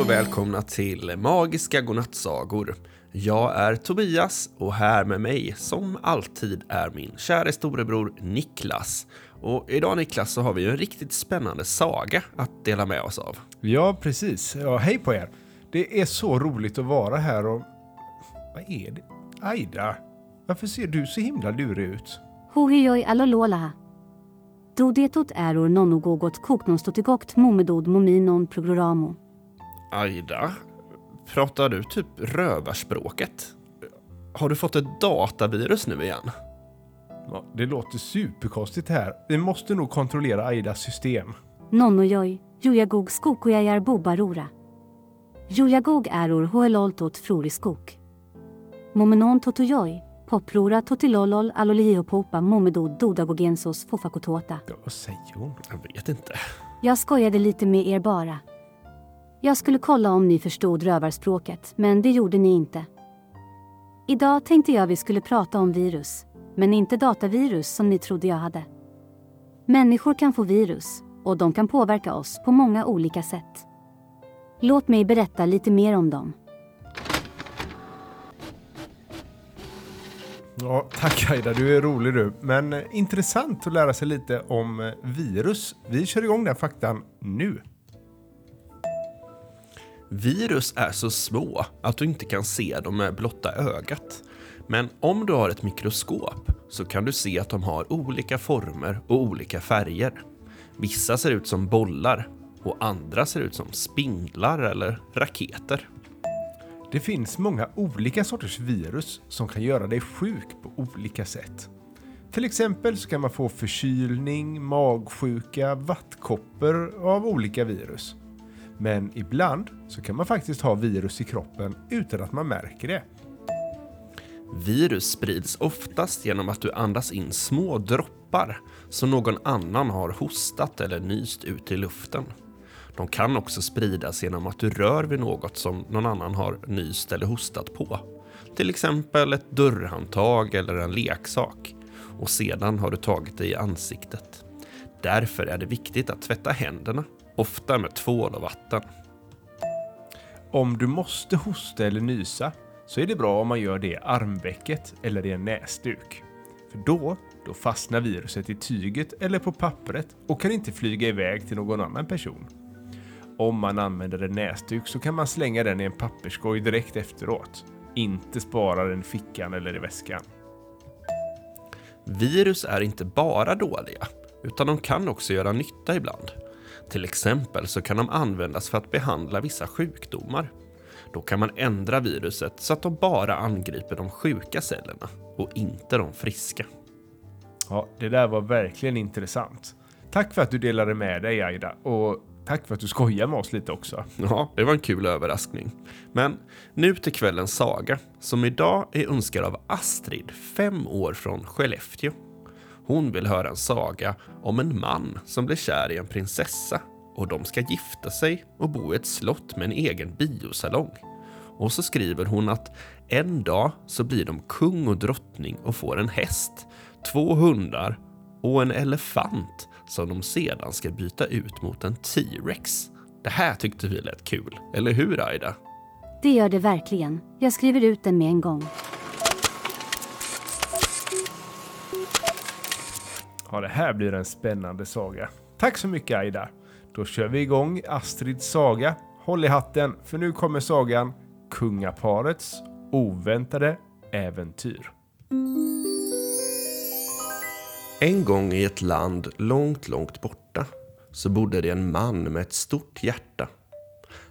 och välkomna till Magiska godnattsagor. Jag är Tobias och här med mig, som alltid, är min kära storebror Niklas. Och idag Niklas så har vi en riktigt spännande saga att dela med oss av. Ja, precis. Ja, hej på er. Det är så roligt att vara här och... Vad är det? Aida, varför ser du så himla lurig ut? Huhijoj alolola. Dodetot äror nonnogogot koknonstotigokt momedod mominon programo. Aida, pratar du typ rövarspråket? Har du fått ett datavirus nu igen? Ja, det låter superkonstigt här. Vi måste nog kontrollera Aidas system. Nonnojoj, jujagog skokojajar bobarora. Jujagog äror hoeloltot froriskok. Momenon totojoj, poprora totilolol alolihiopopa momedod dodagogensos fofakotota. Ja, vad säger hon? Jag vet inte. Jag skojade lite med er bara. Jag skulle kolla om ni förstod rövarspråket, men det gjorde ni inte. Idag tänkte jag vi skulle prata om virus, men inte datavirus som ni trodde jag hade. Människor kan få virus och de kan påverka oss på många olika sätt. Låt mig berätta lite mer om dem. Ja, tack Aida, du är rolig du. Men eh, intressant att lära sig lite om eh, virus. Vi kör igång den faktan nu. Virus är så små att du inte kan se dem med blotta ögat. Men om du har ett mikroskop så kan du se att de har olika former och olika färger. Vissa ser ut som bollar och andra ser ut som spindlar eller raketer. Det finns många olika sorters virus som kan göra dig sjuk på olika sätt. Till exempel så kan man få förkylning, magsjuka, vattkoppor av olika virus. Men ibland så kan man faktiskt ha virus i kroppen utan att man märker det. Virus sprids oftast genom att du andas in små droppar som någon annan har hostat eller nyst ut i luften. De kan också spridas genom att du rör vid något som någon annan har nyst eller hostat på. Till exempel ett dörrhandtag eller en leksak. Och sedan har du tagit det i ansiktet. Därför är det viktigt att tvätta händerna, ofta med tvål och vatten. Om du måste hosta eller nysa så är det bra om man gör det i armvecket eller i en näsduk. För då, då fastnar viruset i tyget eller på pappret och kan inte flyga iväg till någon annan person. Om man använder en näsduk så kan man slänga den i en papperskorg direkt efteråt. Inte spara den i fickan eller i väskan. Virus är inte bara dåliga, utan de kan också göra nytta ibland. Till exempel så kan de användas för att behandla vissa sjukdomar. Då kan man ändra viruset så att de bara angriper de sjuka cellerna och inte de friska. Ja, det där var verkligen intressant. Tack för att du delade med dig Aida och tack för att du skojar med oss lite också. Ja, det var en kul överraskning. Men nu till kvällens saga, som idag är önskad av Astrid, fem år från Skellefteå. Hon vill höra en saga om en man som blir kär i en prinsessa och de ska gifta sig och bo i ett slott med en egen biosalong. Och så skriver hon att en dag så blir de kung och drottning och får en häst, två hundar och en elefant som de sedan ska byta ut mot en T-rex. Det här tyckte vi lät kul, eller hur Aida? Det gör det verkligen. Jag skriver ut den med en gång. Ja, det här blir en spännande saga. Tack så mycket Aida. Då kör vi igång Astrids saga. Håll i hatten, för nu kommer sagan Kungaparets oväntade äventyr. En gång i ett land långt, långt borta så bodde det en man med ett stort hjärta.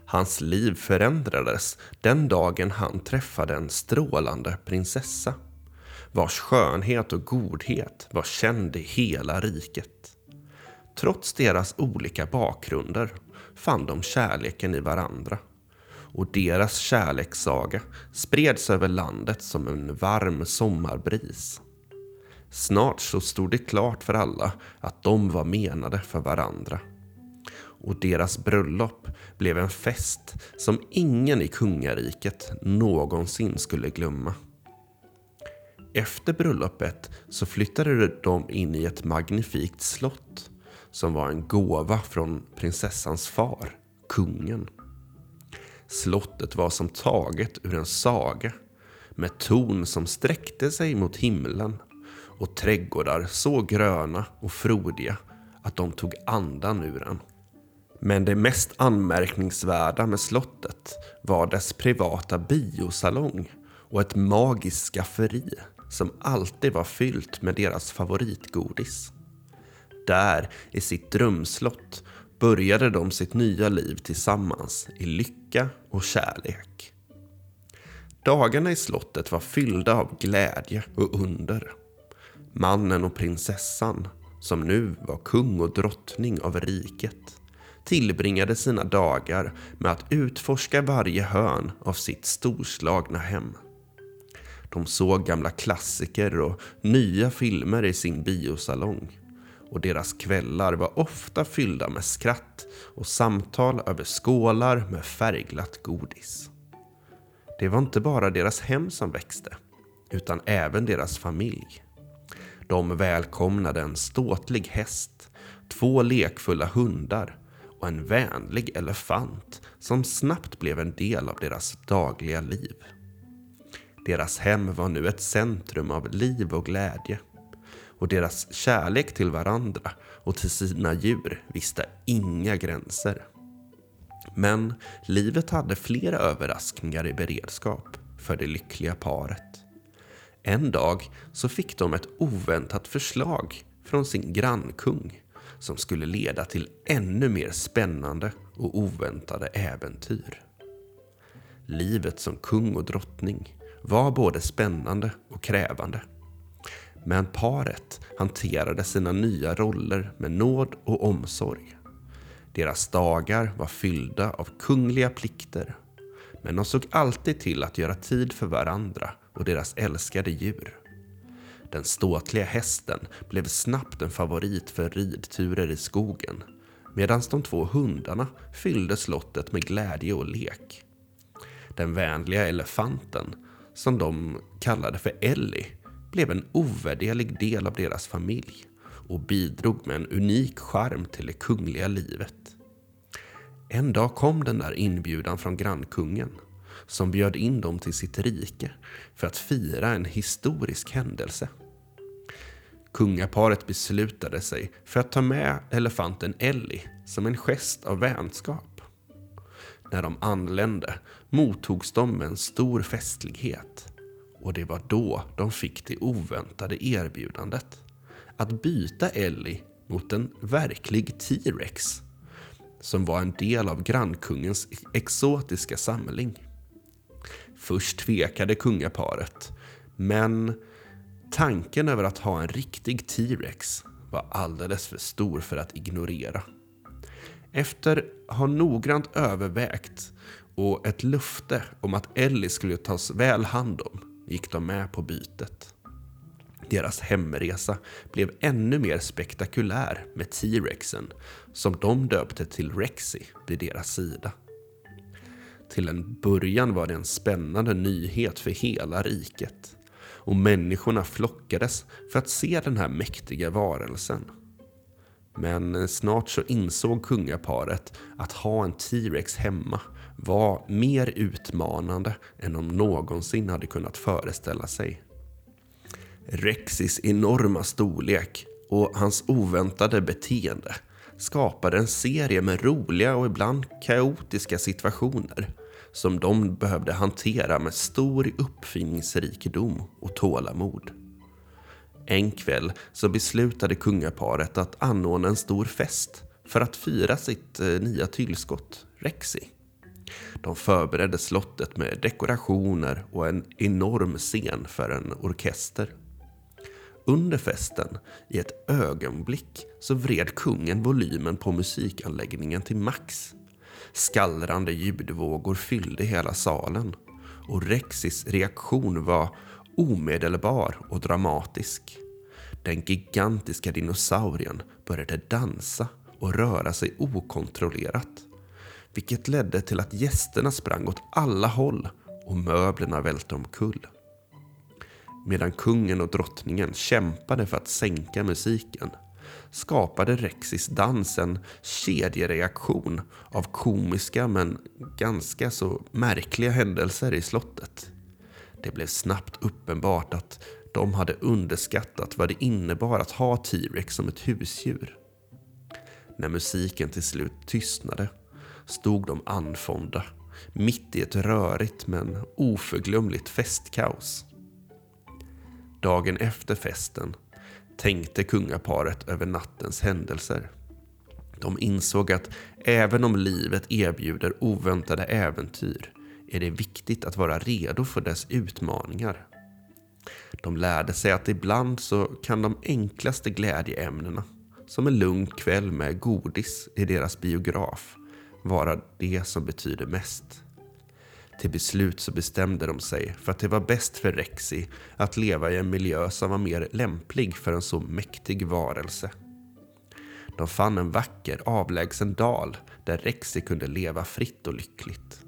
Hans liv förändrades den dagen han träffade en strålande prinsessa vars skönhet och godhet var känd i hela riket. Trots deras olika bakgrunder fann de kärleken i varandra och deras kärlekssaga spreds över landet som en varm sommarbris. Snart så stod det klart för alla att de var menade för varandra. Och deras bröllop blev en fest som ingen i kungariket någonsin skulle glömma. Efter bröllopet så flyttade de in i ett magnifikt slott som var en gåva från prinsessans far, kungen. Slottet var som taget ur en saga med torn som sträckte sig mot himlen och trädgårdar så gröna och frodiga att de tog andan ur en. Men det mest anmärkningsvärda med slottet var dess privata biosalong och ett magiskt skafferi som alltid var fyllt med deras favoritgodis. Där, i sitt drömslott, började de sitt nya liv tillsammans i lycka och kärlek. Dagarna i slottet var fyllda av glädje och under. Mannen och prinsessan, som nu var kung och drottning av riket, tillbringade sina dagar med att utforska varje hörn av sitt storslagna hem. De såg gamla klassiker och nya filmer i sin biosalong. Och deras kvällar var ofta fyllda med skratt och samtal över skålar med färgglatt godis. Det var inte bara deras hem som växte, utan även deras familj. De välkomnade en ståtlig häst, två lekfulla hundar och en vänlig elefant som snabbt blev en del av deras dagliga liv. Deras hem var nu ett centrum av liv och glädje. Och deras kärlek till varandra och till sina djur visste inga gränser. Men livet hade flera överraskningar i beredskap för det lyckliga paret. En dag så fick de ett oväntat förslag från sin grannkung som skulle leda till ännu mer spännande och oväntade äventyr. Livet som kung och drottning var både spännande och krävande. Men paret hanterade sina nya roller med nåd och omsorg. Deras dagar var fyllda av kungliga plikter. Men de såg alltid till att göra tid för varandra och deras älskade djur. Den ståtliga hästen blev snabbt en favorit för ridturer i skogen medan de två hundarna fyllde slottet med glädje och lek. Den vänliga elefanten som de kallade för Ellie, blev en ovärderlig del av deras familj och bidrog med en unik charm till det kungliga livet. En dag kom den där inbjudan från grannkungen som bjöd in dem till sitt rike för att fira en historisk händelse. Kungaparet beslutade sig för att ta med elefanten Ellie som en gest av vänskap. När de anlände mottogs de med en stor festlighet. Och det var då de fick det oväntade erbjudandet. Att byta Ellie mot en verklig T-Rex som var en del av grannkungens exotiska samling. Först tvekade kungaparet, men tanken över att ha en riktig T-Rex var alldeles för stor för att ignorera. Efter att ha noggrant övervägt och ett lufte om att Ellie skulle tas väl hand om gick de med på bytet. Deras hemresa blev ännu mer spektakulär med T-Rexen som de döpte till Rexy vid deras sida. Till en början var det en spännande nyhet för hela riket och människorna flockades för att se den här mäktiga varelsen. Men snart så insåg kungaparet att ha en T-Rex hemma var mer utmanande än de någonsin hade kunnat föreställa sig. Rexis enorma storlek och hans oväntade beteende skapade en serie med roliga och ibland kaotiska situationer som de behövde hantera med stor uppfinningsrikedom och tålamod. En kväll så beslutade kungaparet att anordna en stor fest för att fira sitt eh, nya tillskott, Rexi. De förberedde slottet med dekorationer och en enorm scen för en orkester. Under festen, i ett ögonblick, så vred kungen volymen på musikanläggningen till max. Skallrande ljudvågor fyllde hela salen och Rexis reaktion var omedelbar och dramatisk. Den gigantiska dinosaurien började dansa och röra sig okontrollerat. Vilket ledde till att gästerna sprang åt alla håll och möblerna välte omkull. Medan kungen och drottningen kämpade för att sänka musiken skapade Rexis dans en kedjereaktion av komiska men ganska så märkliga händelser i slottet. Det blev snabbt uppenbart att de hade underskattat vad det innebar att ha T-Rex som ett husdjur. När musiken till slut tystnade stod de anfonda mitt i ett rörigt men oförglömligt festkaos. Dagen efter festen tänkte kungaparet över nattens händelser. De insåg att även om livet erbjuder oväntade äventyr är det viktigt att vara redo för dess utmaningar. De lärde sig att ibland så kan de enklaste glädjeämnena, som en lugn kväll med godis i deras biograf, vara det som betyder mest. Till beslut så bestämde de sig för att det var bäst för Rexi att leva i en miljö som var mer lämplig för en så mäktig varelse. De fann en vacker avlägsen dal där Rexi kunde leva fritt och lyckligt.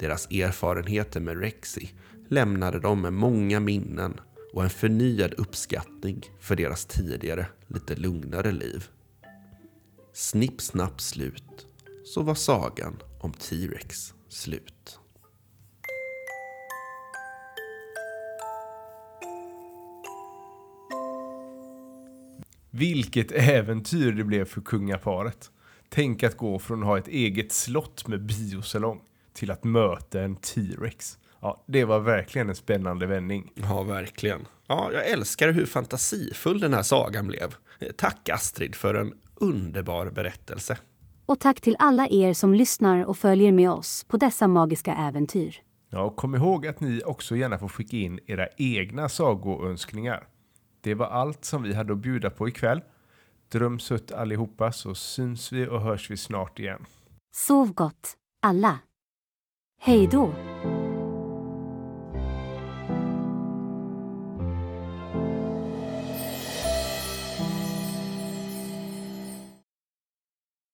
Deras erfarenheter med Rexi lämnade dem med många minnen och en förnyad uppskattning för deras tidigare, lite lugnare liv. Snipp, snapp, slut så var sagan om T-Rex slut. Vilket äventyr det blev för kungaparet. Tänk att gå från att ha ett eget slott med biosalong till att möta en T-Rex. Ja, det var verkligen en spännande vändning. Ja, verkligen. Ja, jag älskar hur fantasifull den här sagan blev. Tack Astrid för en underbar berättelse. Och tack till alla er som lyssnar och följer med oss på dessa magiska äventyr. Ja, och kom ihåg att ni också gärna får skicka in era egna sagoönskningar. Det var allt som vi hade att bjuda på ikväll. Dröm sött allihopa så syns vi och hörs vi snart igen. Sov gott, alla. Hej då!